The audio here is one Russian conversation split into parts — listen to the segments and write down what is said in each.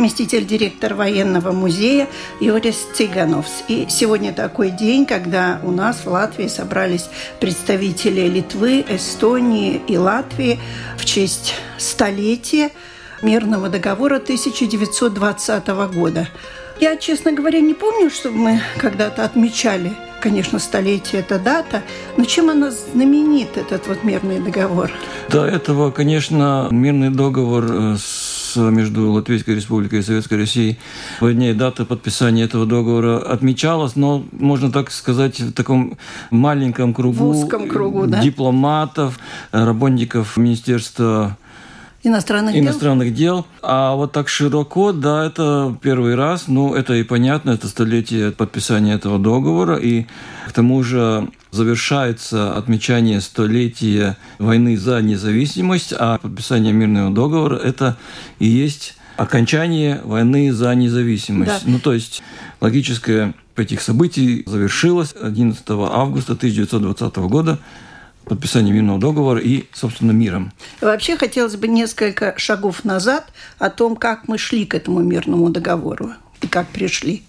Заместитель директора военного музея Юрис Цигановс. И сегодня такой день, когда у нас в Латвии собрались представители Литвы, Эстонии и Латвии в честь столетия мирного договора 1920 года. Я, честно говоря, не помню, чтобы мы когда-то отмечали конечно, столетие – это дата, но чем она знаменит, этот вот мирный договор? До этого, конечно, мирный договор э, с, между Латвийской Республикой и Советской Россией в дне дата подписания этого договора отмечалась, но, можно так сказать, в таком маленьком кругу, в узком кругу да? дипломатов, работников Министерства Иностранных, иностранных дел. дел. А вот так широко, да, это первый раз. Ну, это и понятно, это столетие подписания этого договора. И к тому же завершается отмечание столетия войны за независимость, а подписание мирного договора – это и есть окончание войны за независимость. Да. Ну, то есть логическое этих событий завершилось 11 августа 1920 года подписания мирного договора и, собственно, миром. Вообще хотелось бы несколько шагов назад о том, как мы шли к этому мирному договору и как пришли.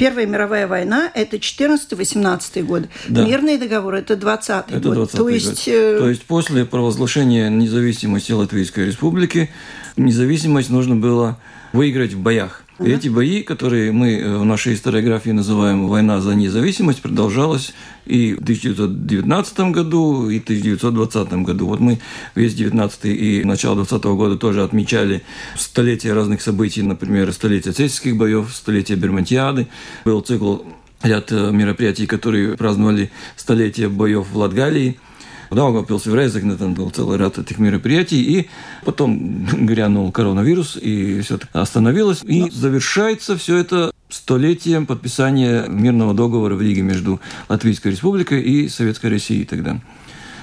Первая мировая война – это 14-18 год. Да. Мирный договор – это 20 это 20 То есть, год. Э... То есть после провозглашения независимости Латвийской Республики независимость нужно было выиграть в боях. И эти бои, которые мы э, в нашей историографии называем «Война за независимость», продолжалась и в 1919 году, и в 1920 году. Вот мы весь 19 и начало 20 года тоже отмечали столетия разных событий, например, столетие цельских боев, столетие Бермонтиады. Был цикл ряд э, мероприятий, которые праздновали столетие боев в Латгалии – в Даугавпилсе, в Резекне там был целый ряд этих мероприятий, и потом грянул коронавирус, и все остановилось. И завершается все это столетием подписания мирного договора в Риге между Латвийской Республикой и Советской Россией тогда.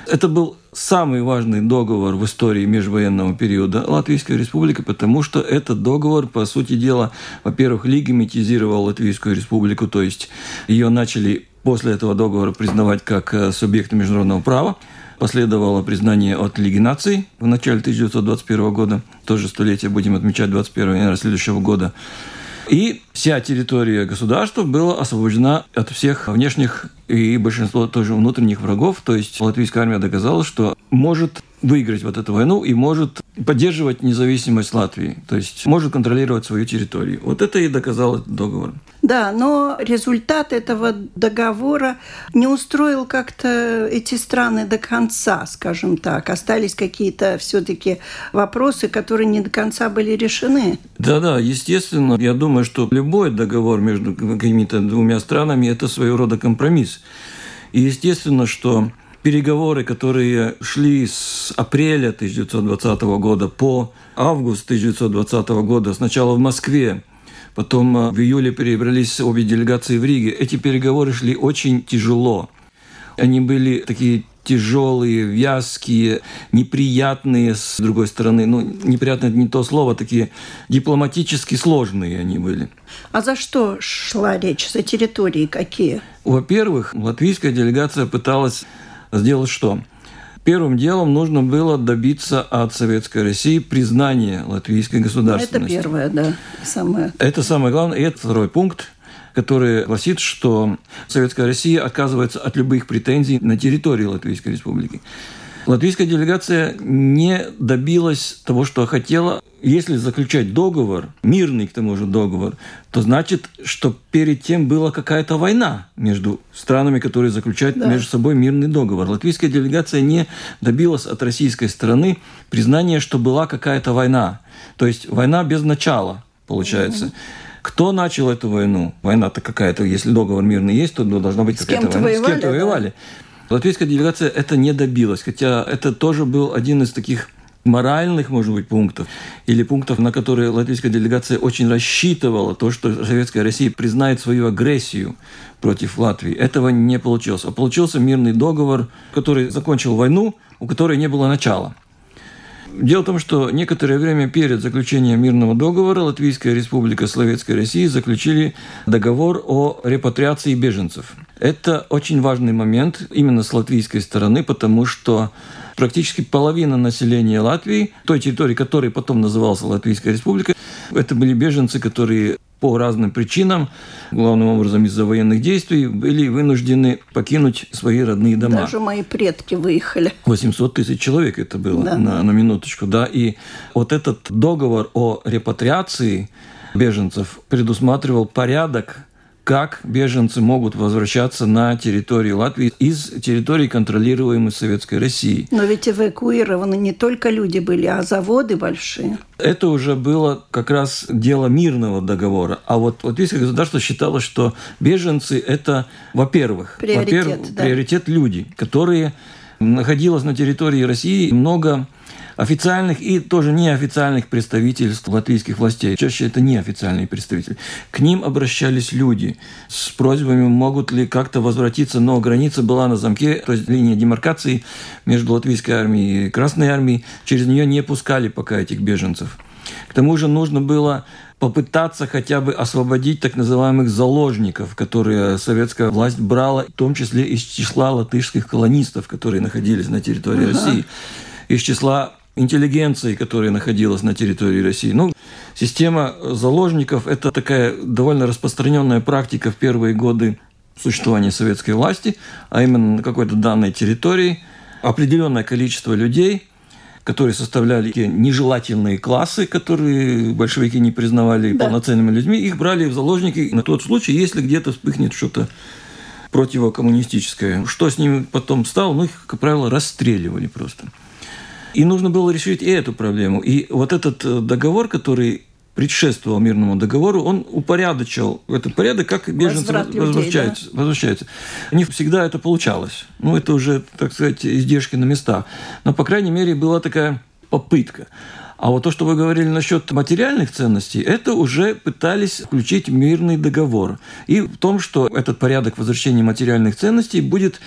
Это был самый важный договор в истории межвоенного периода Латвийской Республики, потому что этот договор, по сути дела, во-первых, легимитизировал Латвийскую Республику, то есть ее начали после этого договора признавать как э, субъекта международного права. Последовало признание от Лиги наций в начале 1921 года. Тоже столетие будем отмечать 21 января следующего года. И вся территория государства была освобождена от всех внешних и большинство тоже внутренних врагов. То есть латвийская армия доказала, что может выиграть вот эту войну и может поддерживать независимость Латвии, то есть может контролировать свою территорию. Вот это и доказал этот договор. Да, но результат этого договора не устроил как-то эти страны до конца, скажем так. Остались какие-то все-таки вопросы, которые не до конца были решены. Да-да, естественно. Я думаю, что любой договор между какими-то двумя странами – это своего рода компромисс. И естественно, что переговоры, которые шли с апреля 1920 года по август 1920 года, сначала в Москве, потом э, в июле перебрались обе делегации в Риге. Эти переговоры шли очень тяжело. Они были такие тяжелые, вязкие, неприятные, с другой стороны, ну, неприятно это не то слово, такие дипломатически сложные они были. А за что шла речь? За территории какие? Во-первых, латвийская делегация пыталась сделать что? Первым делом нужно было добиться от Советской России признания латвийской государственности. Это первое, да, самое. Это самое главное. И это второй пункт, который гласит, что Советская Россия отказывается от любых претензий на территории Латвийской Республики. Латвийская делегация не добилась того, что хотела. Если заключать договор, мирный к тому же договор, то значит, что перед тем была какая-то война между странами, которые заключают да. между собой мирный договор. Латвийская делегация не добилась от российской стороны признания, что была какая-то война. То есть война без начала, получается. Mm-hmm. Кто начал эту войну? Война-то какая-то, если договор мирный есть, то должна быть какая-то война. Воевали, С кем-то да? воевали. Латвийская делегация это не добилась, хотя это тоже был один из таких моральных, может быть, пунктов, или пунктов, на которые латвийская делегация очень рассчитывала, то, что Советская Россия признает свою агрессию против Латвии. Этого не получилось. А получился мирный договор, который закончил войну, у которой не было начала. Дело в том, что некоторое время перед заключением мирного договора Латвийская республика Советской России заключили договор о репатриации беженцев. Это очень важный момент именно с латвийской стороны, потому что практически половина населения Латвии, той территории, которая потом называлась Латвийская республика, это были беженцы, которые по разным причинам, главным образом из-за военных действий, были вынуждены покинуть свои родные дома. Даже мои предки выехали. 800 тысяч человек это было, да. на, на минуточку, да. И вот этот договор о репатриации беженцев предусматривал порядок как беженцы могут возвращаться на территорию Латвии из территорий, контролируемой Советской Россией. Но ведь эвакуированы не только люди были, а заводы большие. Это уже было как раз дело мирного договора. А вот латвийское государство считало, что беженцы – это, во-первых, приоритет, во-первых, да. приоритет люди, которые находилось на территории России много официальных и тоже неофициальных представительств латвийских властей. Чаще это неофициальные представители. К ним обращались люди с просьбами, могут ли как-то возвратиться, но граница была на замке, то есть линия демаркации между латвийской армией и Красной армией. Через нее не пускали пока этих беженцев. К тому же нужно было попытаться хотя бы освободить так называемых заложников, которые советская власть брала, в том числе из числа латышских колонистов, которые находились на территории ага. России, из числа интеллигенции, которая находилась на территории России. Ну, система заложников – это такая довольно распространенная практика в первые годы существования советской власти, а именно на какой-то данной территории определенное количество людей – которые составляли нежелательные классы, которые большевики не признавали да. полноценными людьми, их брали в заложники на тот случай, если где-то вспыхнет что-то противокоммунистическое. Что с ними потом стало? Ну, их, как правило, расстреливали просто. И нужно было решить и эту проблему. И вот этот договор, который предшествовал мирному договору, он упорядочил этот порядок, как беженцы Возврат возвращаются, людей, да? возвращаются. Не всегда это получалось. Ну, это уже, так сказать, издержки на местах. Но, по крайней мере, была такая попытка. А вот то, что вы говорили насчет материальных ценностей, это уже пытались включить мирный договор. И в том, что этот порядок возвращения материальных ценностей будет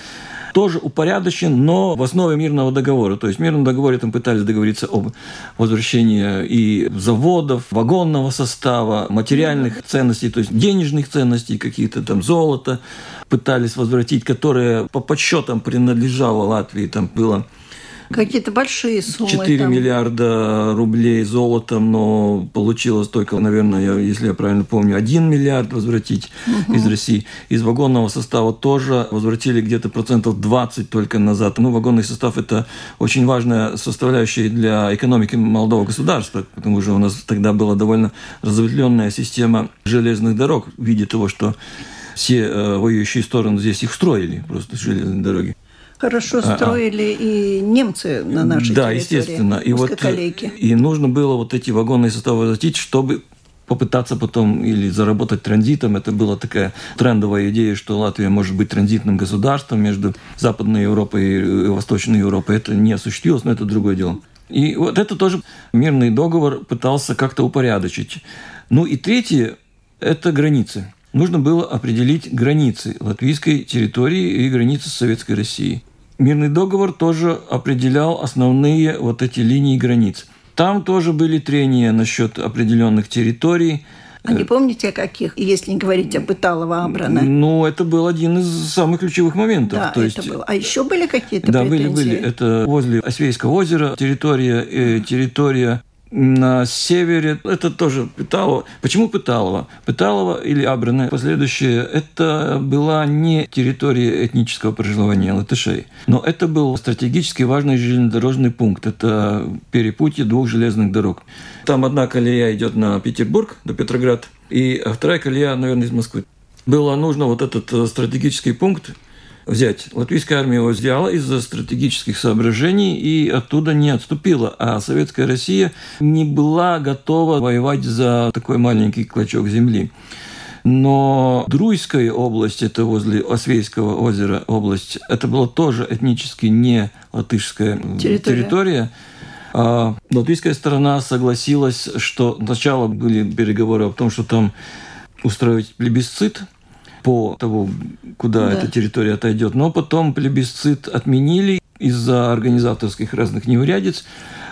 тоже упорядочен, но в основе мирного договора. То есть в мирном договоре там пытались договориться об возвращении и заводов, вагонного состава, материальных ценностей, то есть денежных ценностей, какие-то там золото пытались возвратить, которое по подсчетам принадлежало Латвии, там было Какие-то большие суммы. 4 там. миллиарда рублей золотом, но получилось только, наверное, если я правильно помню, 1 миллиард возвратить угу. из России. Из вагонного состава тоже возвратили где-то процентов 20 только назад. Ну, вагонный состав – это очень важная составляющая для экономики молодого государства, потому что у нас тогда была довольно разветвленная система железных дорог в виде того, что все э, воюющие стороны здесь их строили, просто железные дороги. Хорошо строили а, и немцы на нашей да, территории. естественно. И, вот, и нужно было вот эти вагонные составы возвратить, чтобы попытаться потом или заработать транзитом. Это была такая трендовая идея, что Латвия может быть транзитным государством между Западной Европой и Восточной Европой. Это не осуществилось, но это другое дело. И вот это тоже мирный договор пытался как-то упорядочить. Ну и третье – это границы. Нужно было определить границы латвийской территории и границы Советской России. Мирный договор тоже определял основные вот эти линии границ. Там тоже были трения насчет определенных территорий. А не помните, о каких, если не говорить об Италово-Абрана? Ну, это был один из самых ключевых моментов. Да, То это есть, было. А еще были какие-то Да, претензии? были, были. Это возле Освейского озера территория, э, территория на севере, это тоже Пыталово. Почему Пыталово? Пыталово или Абраны, последующее, это была не территория этнического проживания латышей, но это был стратегически важный железнодорожный пункт. Это перепутье двух железных дорог. Там одна колея идет на Петербург, до Петроград, и вторая колея, наверное, из Москвы. Было нужно вот этот стратегический пункт взять. Латвийская армия его взяла из-за стратегических соображений и оттуда не отступила. А советская Россия не была готова воевать за такой маленький клочок земли. Но Друйская область, это возле Освейского озера область, это была тоже этнически не латышская территория. территория. А латвийская сторона согласилась, что сначала были переговоры о том, что там устроить плебисцит по тому, куда да. эта территория отойдет, но потом плебисцит отменили из-за организаторских разных неурядиц.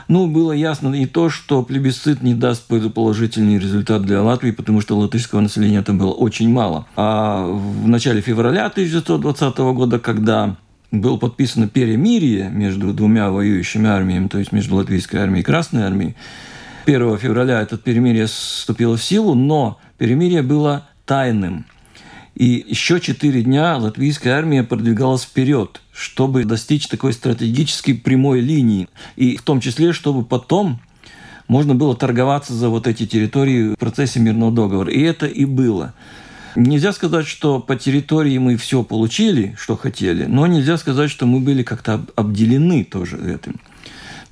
Ну, было ясно и то, что плебисцит не даст положительный результат для Латвии, потому что латышского населения там было очень мало. А в начале февраля 1920 года, когда было подписано перемирие между двумя воюющими армиями, то есть между латвийской армией и Красной армией, 1 февраля это перемирие вступило в силу, но перемирие было тайным. И еще четыре дня латвийская армия продвигалась вперед, чтобы достичь такой стратегической прямой линии. И в том числе, чтобы потом можно было торговаться за вот эти территории в процессе мирного договора. И это и было. Нельзя сказать, что по территории мы все получили, что хотели, но нельзя сказать, что мы были как-то обделены тоже этим.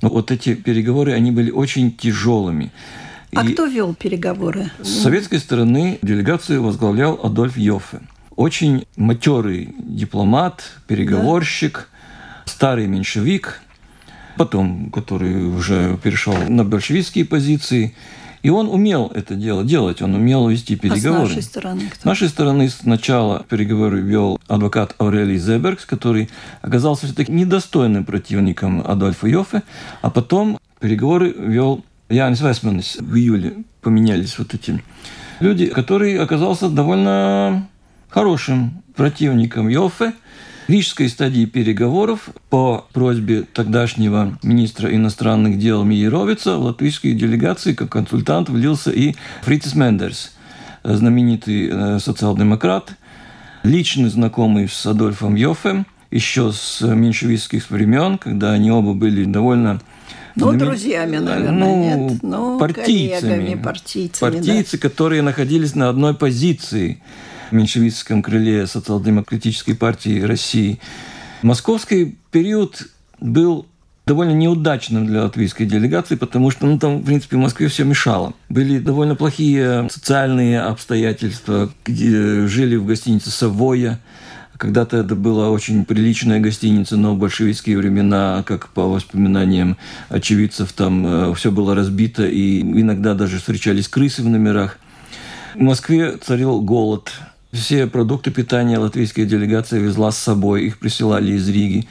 Но вот эти переговоры, они были очень тяжелыми. А и кто вел переговоры? С советской стороны делегацию возглавлял Адольф Йоффе. Очень матерый дипломат, переговорщик, да? старый меньшевик, потом, который уже перешел на большевистские позиции. И он умел это дело делать, он умел вести переговоры. А с нашей стороны кто? С нашей стороны сначала переговоры вел адвокат Аурелий Зебергс, который оказался все-таки недостойным противником Адольфа Йоффе, а потом переговоры вел Янис Весманис в июле поменялись вот эти люди, который оказался довольно хорошим противником Йоффе. В рижской стадии переговоров по просьбе тогдашнего министра иностранных дел Миеровица в латвийской делегации как консультант влился и Фрицис Мендерс, знаменитый э, социал-демократ, лично знакомый с Адольфом Йоффе, еще с меньшевистских времен, когда они оба были довольно ну, Знамен... друзьями, наверное, ну, нет. Ну, партийцами. коллегами, партийцами. Партийцы, да. которые находились на одной позиции в меньшевистском крыле социал-демократической партии России. Московский период был довольно неудачным для латвийской делегации, потому что ну, там, в принципе, в Москве все мешало. Были довольно плохие социальные обстоятельства, где жили в гостинице «Савоя», когда-то это была очень приличная гостиница, но в большевистские времена, как по воспоминаниям очевидцев, там э, все было разбито, и иногда даже встречались крысы в номерах. В Москве царил голод. Все продукты питания латвийская делегация везла с собой, их присылали из Риги.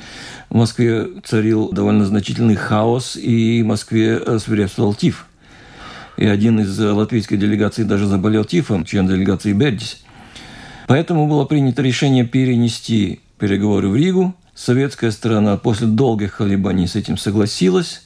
В Москве царил довольно значительный хаос, и в Москве э, свирепствовал тиф. И один из латвийской делегации даже заболел тифом, член делегации Бердис. Поэтому было принято решение перенести переговоры в Ригу. Советская сторона после долгих колебаний с этим согласилась.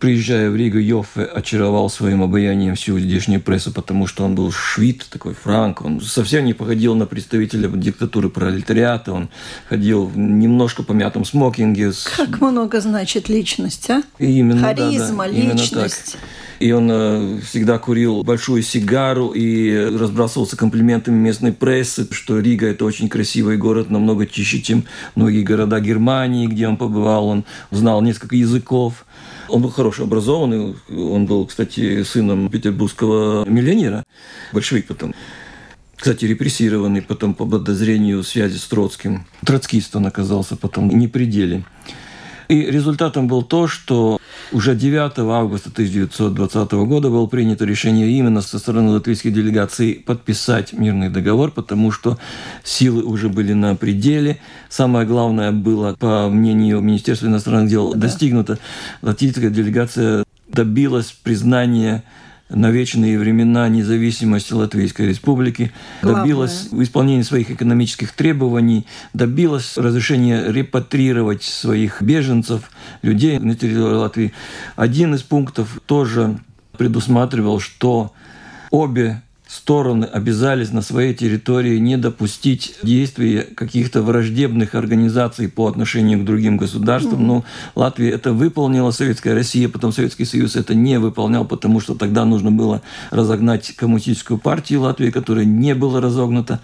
Приезжая в Ригу, Йоффе очаровал своим обаянием всю здешнюю прессу, потому что он был швид, такой франк. Он совсем не походил на представителя диктатуры пролетариата. Он ходил в немножко помятом смокинге. Как много значит личность, а? Именно, Харизма, да, да. личность. И он э, всегда курил большую сигару и разбрасывался комплиментами местной прессы, что Рига – это очень красивый город, намного чище, чем многие города Германии, где он побывал. Он знал несколько языков. Он был хорошо образованный. Он был, кстати, сыном петербургского миллионера, большевик потом. Кстати, репрессированный потом по подозрению связи с Троцким. Троцкист он оказался потом не при деле. И результатом был то, что уже 9 августа 1920 года было принято решение именно со стороны латвийской делегации подписать мирный договор, потому что силы уже были на пределе. Самое главное было, по мнению Министерства иностранных дел, да. достигнуто. Латвийская делегация добилась признания на вечные времена независимости Латвийской Республики, Главное. добилась исполнения своих экономических требований, добилась разрешения репатрировать своих беженцев, людей на территории Латвии. Один из пунктов тоже предусматривал, что обе стороны обязались на своей территории не допустить действия каких-то враждебных организаций по отношению к другим государствам. Ну, Латвия это выполнила, Советская Россия, потом Советский Союз это не выполнял, потому что тогда нужно было разогнать коммунистическую партию Латвии, которая не была разогнута.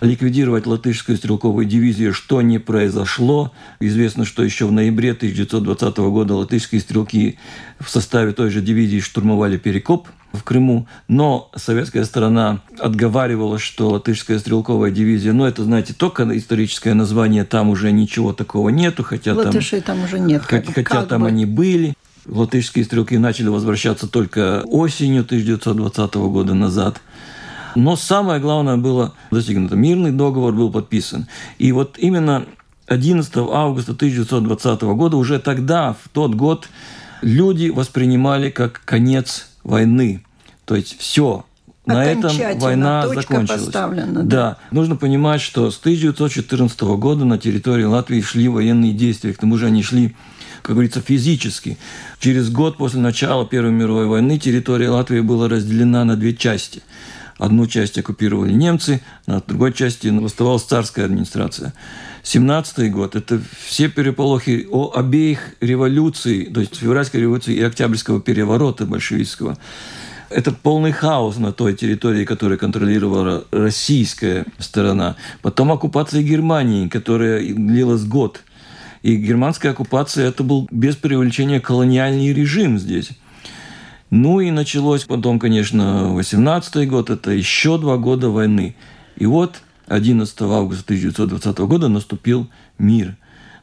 ликвидировать латышскую стрелковую дивизию, что не произошло. Известно, что еще в ноябре 1920 года латышские стрелки в составе той же дивизии штурмовали Перекоп в Крыму, но советская сторона отговаривала, что латышская стрелковая дивизия, ну это, знаете, только историческое название, там уже ничего такого нету, хотя Латышей там, там уже нет. Как, хотя как там бы. они были. Латышские стрелки начали возвращаться только осенью 1920 года назад. Но самое главное было достигнуто. Мирный договор был подписан. И вот именно 11 августа 1920 года, уже тогда, в тот год, люди воспринимали как конец войны. То есть все, на этом война закончилась. Да. да, нужно понимать, что с 1914 года на территории Латвии шли военные действия. К тому же они шли как говорится, физически. Через год после начала Первой мировой войны территория Латвии была разделена на две части. Одну часть оккупировали немцы, на другой части оставалась царская администрация. 17 год – это все переполохи о обеих революций, то есть февральской революции и октябрьского переворота большевистского. Это полный хаос на той территории, которую контролировала российская сторона. Потом оккупация Германии, которая длилась год. И германская оккупация – это был без преувеличения колониальный режим здесь. Ну и началось потом, конечно, 18 год, это еще два года войны. И вот 11 августа 1920 года наступил мир.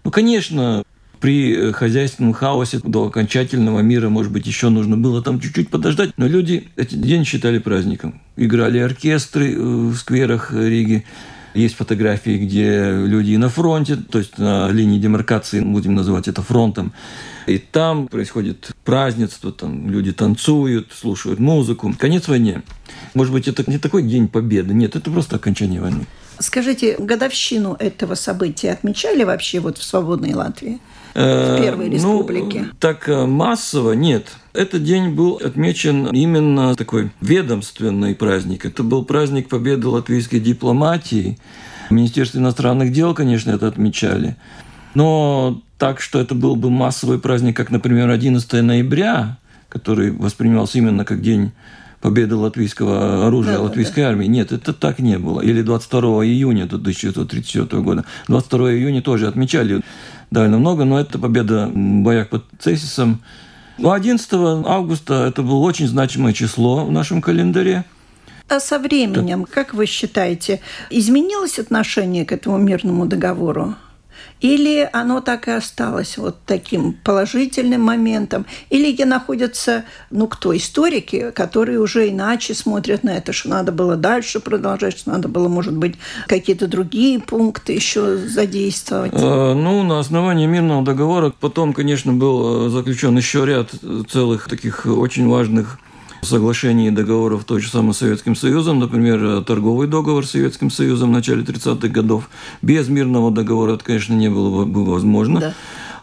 Ну, конечно, при хозяйственном хаосе до окончательного мира, может быть, еще нужно было там чуть-чуть подождать, но люди этот день считали праздником. Играли оркестры э, в скверах Риги, есть фотографии, где люди на фронте, то есть на линии демаркации, будем называть это фронтом. И там происходит празднество, там люди танцуют, слушают музыку. Конец войны. Может быть, это не такой день победы. Нет, это просто окончание войны. Скажите, годовщину этого события отмечали вообще вот в свободной Латвии? в Первой Республике? Ну, так э, массово нет. Этот день был отмечен именно такой ведомственный праздник. Это был праздник победы латвийской дипломатии. Министерство иностранных дел, конечно, это отмечали. Но так, что это был бы массовый праздник, как, например, 11 ноября, который воспринимался именно как день победы латвийского оружия, да, латвийской да. армии. Нет, это так не было. Или 22 июня 1934 года. 22 июня тоже отмечали довольно много, но это победа в боях под Цесисом. 11 августа это было очень значимое число в нашем календаре. А со временем, как вы считаете, изменилось отношение к этому мирному договору? Или оно так и осталось вот таким положительным моментом? Или где находятся, ну кто, историки, которые уже иначе смотрят на это, что надо было дальше продолжать, что надо было, может быть, какие-то другие пункты еще задействовать? Э, ну, на основании мирного договора потом, конечно, был э, заключен еще ряд целых таких очень важных соглашений и договоров той же самой Советским Союзом, например, торговый договор с Советским Союзом в начале 30-х годов. Без мирного договора это, конечно, не было бы возможно. Да.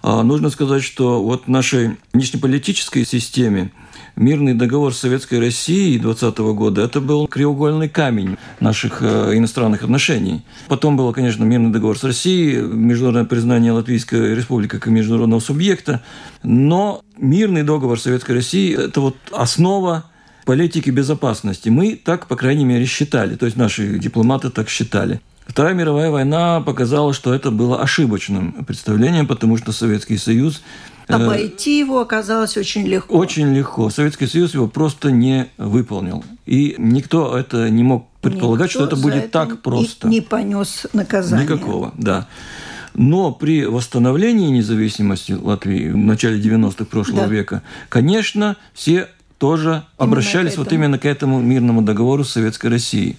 А нужно сказать, что вот нашей внешнеполитической системе мирный договор с Советской Россией 20 года – это был краеугольный камень наших э, иностранных отношений. Потом был, конечно, мирный договор с Россией, международное признание Латвийской Республики как международного субъекта. Но мирный договор Советской Россией – это вот основа политики безопасности. Мы так, по крайней мере, считали, то есть наши дипломаты так считали. Вторая мировая война показала, что это было ошибочным представлением, потому что Советский Союз э, Обойти его оказалось очень легко. Очень легко. Советский Союз его просто не выполнил. И никто это не мог предполагать, никто что это будет это так просто. Не, не понес наказания. Никакого, да. Но при восстановлении независимости Латвии в начале 90-х прошлого да. века, конечно, все тоже обращались вот именно к этому мирному договору с Советской Россией.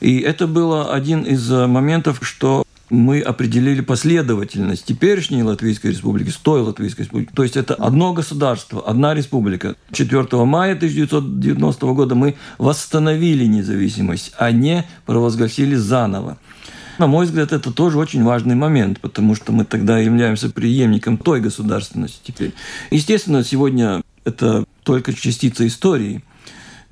И это было один из э, моментов, что мы определили последовательность теперешней Латвийской республики с той Латвийской республики. То есть это одно государство, одна республика. 4 мая 1990 года мы восстановили независимость, а не провозгласили заново. На мой взгляд, это тоже очень важный момент, потому что мы тогда являемся преемником той государственности теперь. Естественно, сегодня это только частица истории.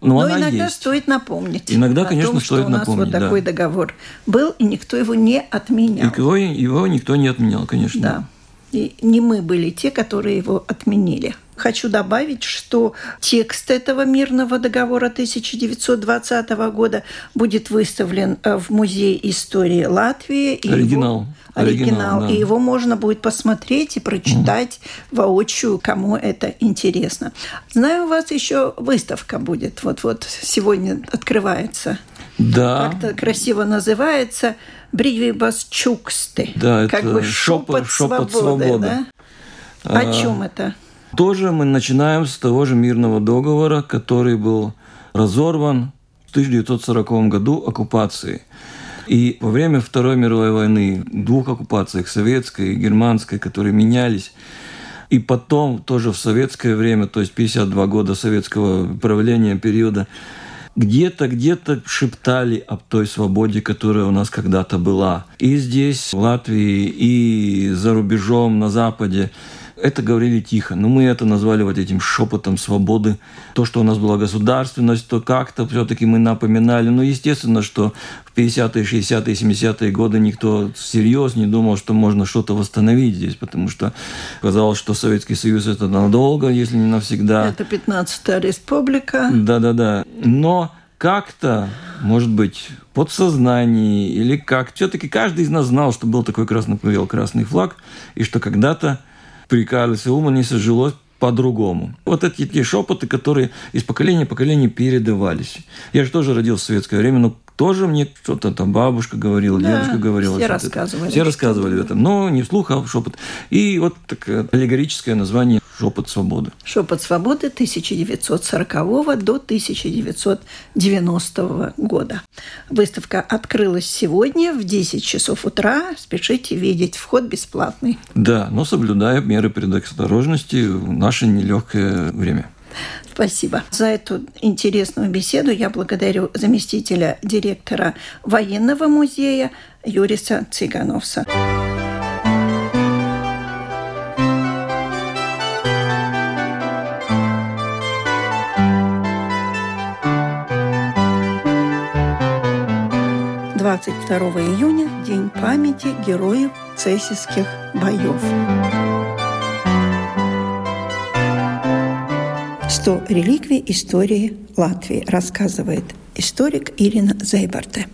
Но, но она иногда есть. стоит напомнить. Иногда, конечно, том, стоит что у нас напомнить. вот такой да. договор был, и никто его не отменял. И его, его никто не отменял, конечно. Да. И не мы были те, которые его отменили. Хочу добавить, что текст этого мирного договора 1920 года будет выставлен э, в Музее истории Латвии. И оригинал. Его, оригинал, оригинал да. и его можно будет посмотреть и прочитать mm. воочию, кому это интересно. Знаю, у вас еще выставка будет. Вот-вот сегодня открывается. Да. Как-то красиво называется Бривибас Чуксты. Да, как это бы шепот, шепот свободы. свободы. Да? А, О чем это? Тоже мы начинаем с того же мирного договора, который был разорван в 1940 году оккупацией. И во время Второй мировой войны, двух оккупациях, советской и германской, которые менялись, и потом тоже в советское время, то есть 52 года советского правления периода, где-то, где-то шептали об той свободе, которая у нас когда-то была. И здесь, в Латвии, и за рубежом, на Западе. Это говорили тихо, но мы это назвали вот этим шепотом свободы. То, что у нас была государственность, то как-то все-таки мы напоминали. Ну, естественно, что в 50-е, 60-е, 70-е годы никто всерьез не думал, что можно что-то восстановить здесь, потому что казалось, что Советский Союз это надолго, если не навсегда. Это 15-я республика. Да-да-да. Но как-то, может быть, подсознании или как. Все-таки каждый из нас знал, что был такой красный красный флаг, и что когда-то при Карлосе Улманисе жилось по-другому. Вот эти те шепоты, которые из поколения в поколение передавались. Я же тоже родился в советское время, но тоже мне что-то там бабушка говорила, да, дедушка говорила. Все рассказывали. Все рассказывали об этом, но не вслух, а шепот. И вот такое аллегорическое название «Шепот свободы». «Шепот свободы» 1940 до 1990 года. Выставка открылась сегодня в 10 часов утра. Спешите видеть, вход бесплатный. Да, но соблюдая меры предосторожности в наше нелегкое время. Спасибо за эту интересную беседу. Я благодарю заместителя директора военного музея Юриса Цыгановса. Двадцать второго июня – День памяти героев цесийских боев. 100 реликвий истории Латвии, рассказывает историк Ирина Зейбарте.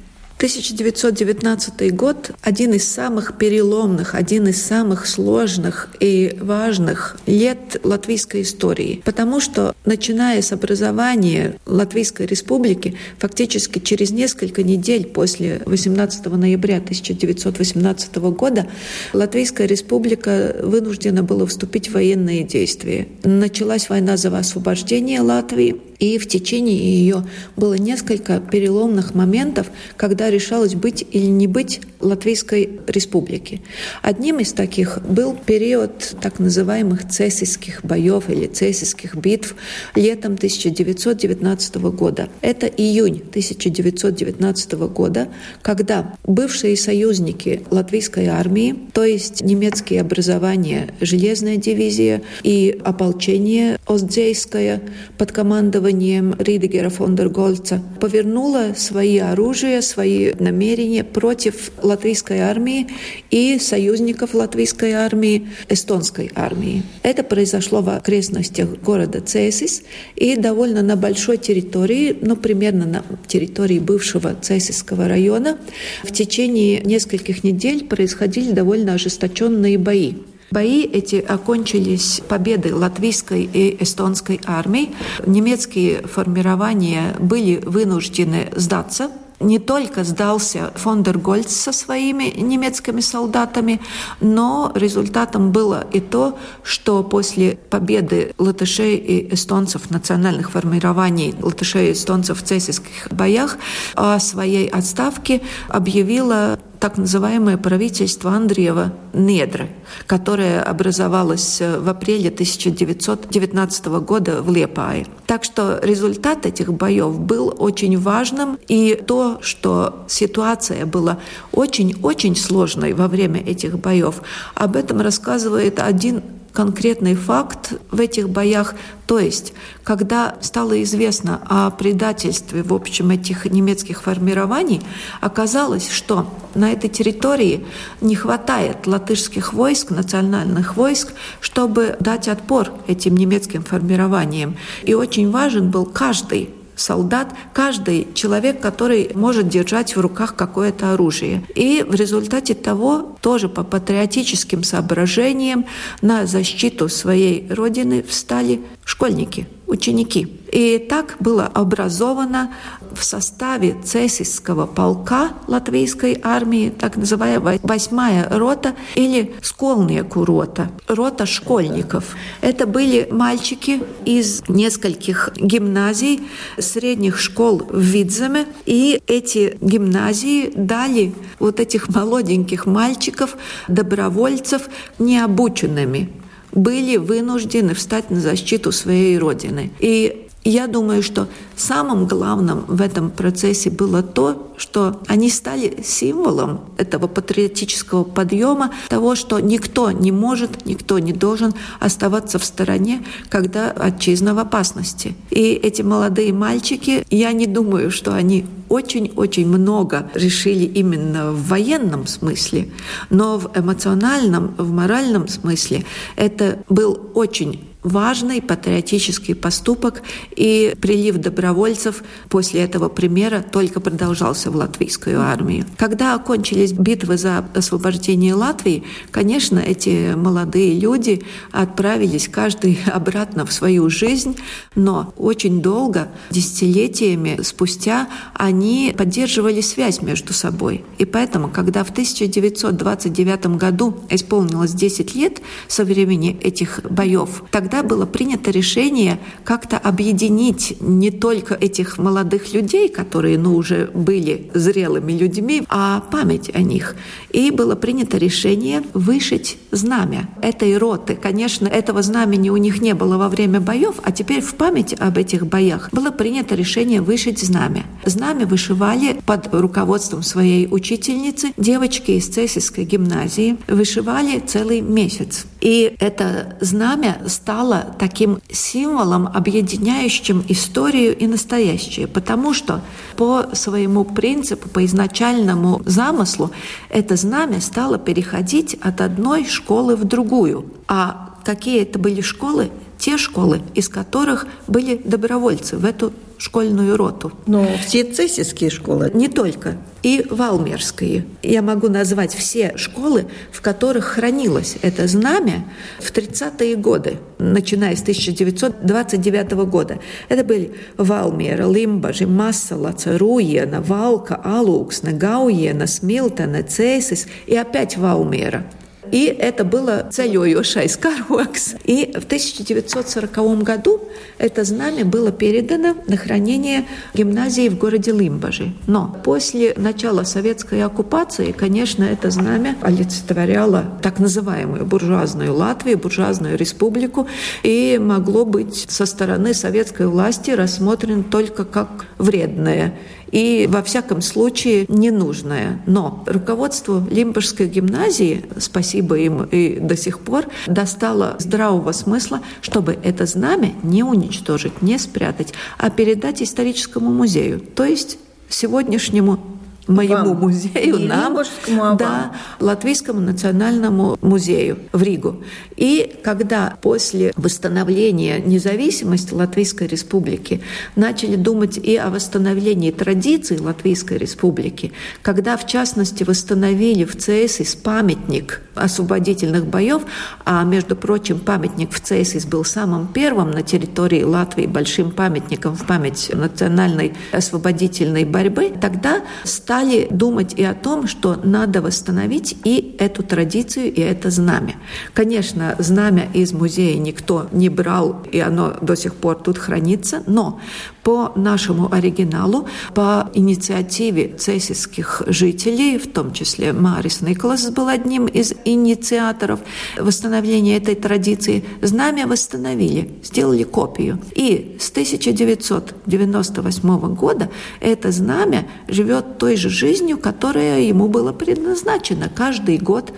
1919 год – один из самых переломных, один из самых сложных и важных лет латвийской истории, потому что, начиная с образования Латвийской республики, фактически через несколько недель после 18 ноября 1918 года Латвийская республика вынуждена была вступить в военные действия. Началась война за освобождение Латвии, и в течение ее было несколько переломных моментов, когда решалось быть или не быть Латвийской республики. Одним из таких был период так называемых цесийских боев или цесийских битв летом 1919 года. Это июнь 1919 года, когда бывшие союзники латвийской армии, то есть немецкие образования, железная дивизия и ополчение Остзейское под командованием Ридегера фон дер Гольца повернула свои оружия, свои намерения против латвийской армии и союзников латвийской армии, эстонской армии. Это произошло в окрестностях города Цесис и довольно на большой территории, ну, примерно на территории бывшего Цесисского района. В течение нескольких недель происходили довольно ожесточенные бои. Бои эти окончились победой латвийской и эстонской армий. Немецкие формирования были вынуждены сдаться не только сдался фон дер Гольц со своими немецкими солдатами, но результатом было и то, что после победы латышей и эстонцев национальных формирований латышей и эстонцев в цесийских боях о своей отставке объявила так называемое правительство Андреева Недры, которое образовалось э, в апреле 1919 года в Лепае. Так что результат этих боев был очень важным, и то, что ситуация была очень-очень сложной во время этих боев, об этом рассказывает один конкретный факт в этих боях. То есть, когда стало известно о предательстве, в общем, этих немецких формирований, оказалось, что на этой территории не хватает латышских войск, национальных войск, чтобы дать отпор этим немецким формированиям. И очень важен был каждый солдат, каждый человек, который может держать в руках какое-то оружие. И в результате того, тоже по патриотическим соображениям, на защиту своей родины встали школьники, ученики. И так было образовано в составе цесийского полка латвийской армии, так называемая восьмая рота или сколнеку рота, рота школьников. Это были мальчики из нескольких гимназий, средних школ в Видземе, и эти гимназии дали вот этих молоденьких мальчиков, добровольцев, необученными были вынуждены встать на защиту своей родины. И я думаю, что самым главным в этом процессе было то, что они стали символом этого патриотического подъема, того, что никто не может, никто не должен оставаться в стороне, когда отчизна в опасности. И эти молодые мальчики, я не думаю, что они очень-очень много решили именно в военном смысле, но в эмоциональном, в моральном смысле это был очень важный патриотический поступок, и прилив добровольцев после этого примера только продолжался в латвийскую армию. Когда окончились битвы за освобождение Латвии, конечно, эти молодые люди отправились каждый обратно в свою жизнь, но очень долго, десятилетиями спустя, они поддерживали связь между собой. И поэтому, когда в 1929 году исполнилось 10 лет со времени этих боев, тогда тогда было принято решение как-то объединить не только этих молодых людей, которые ну, уже были зрелыми людьми, а память о них. И было принято решение вышить знамя этой роты. Конечно, этого знамени у них не было во время боев, а теперь в память об этих боях было принято решение вышить знамя. Знамя вышивали под руководством своей учительницы девочки из Цесийской гимназии. Вышивали целый месяц. И это знамя стало стало таким символом, объединяющим историю и настоящее, потому что по своему принципу, по изначальному замыслу, это знамя стало переходить от одной школы в другую. А какие это были школы? Те школы, из которых были добровольцы в эту школьную роту. Но все цесийские школы? Не только. И валмерские. Я могу назвать все школы, в которых хранилось это знамя в 30-е годы, начиная с 1929 года. Это были Валмера, Лимбажи, Массала, Царуена, Валка, Алуксна, Гауена, Смилтона, Цесис и опять Валмера. И это было ceļojošais karoks. И в 1940 году это знамя было передано на хранение гимназии в городе Лимбажи. Но после начала советской оккупации, конечно, это знамя олицетворяло так называемую буржуазную Латвию, буржуазную республику, и могло быть со стороны советской власти рассмотрено только как вредное и во всяком случае ненужное. Но руководство Лимбургской гимназии, спасибо им и до сих пор, достало здравого смысла, чтобы это знамя не уничтожить, не спрятать, а передать историческому музею, то есть сегодняшнему моему вам. музею, Не нам, а да, Латвийскому национальному музею в Ригу. И когда после восстановления независимости Латвийской Республики начали думать и о восстановлении традиций Латвийской Республики, когда, в частности, восстановили в ЦСИС памятник освободительных боев, а, между прочим, памятник в ЦСИС был самым первым на территории Латвии большим памятником в память национальной освободительной борьбы, тогда стали стали думать и о том, что надо восстановить и эту традицию, и это знамя. Конечно, знамя из музея никто не брал, и оно до сих пор тут хранится, но по нашему оригиналу, по инициативе цесисских жителей, в том числе Марис Николас был одним из инициаторов восстановления этой традиции, знамя восстановили, сделали копию. И с 1998 года это знамя живет той же жизнью, которая ему была предназначена. Каждый год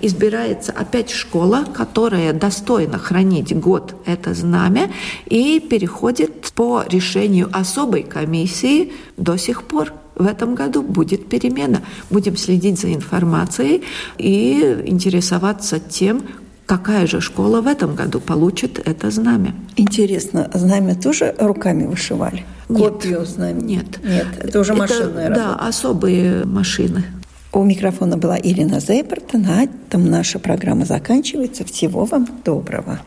избирается опять школа, которая достойна хранить год это знамя и переходит по решению особой комиссии до сих пор в этом году будет перемена. Будем следить за информацией и интересоваться тем, какая же школа в этом году получит это знамя. Интересно, знамя тоже руками вышивали? Копию знамя? Нет. Нет, это уже машинная это, работа. Да, особые машины. У микрофона была Ирина Зейберт. На этом наша программа заканчивается. Всего вам доброго.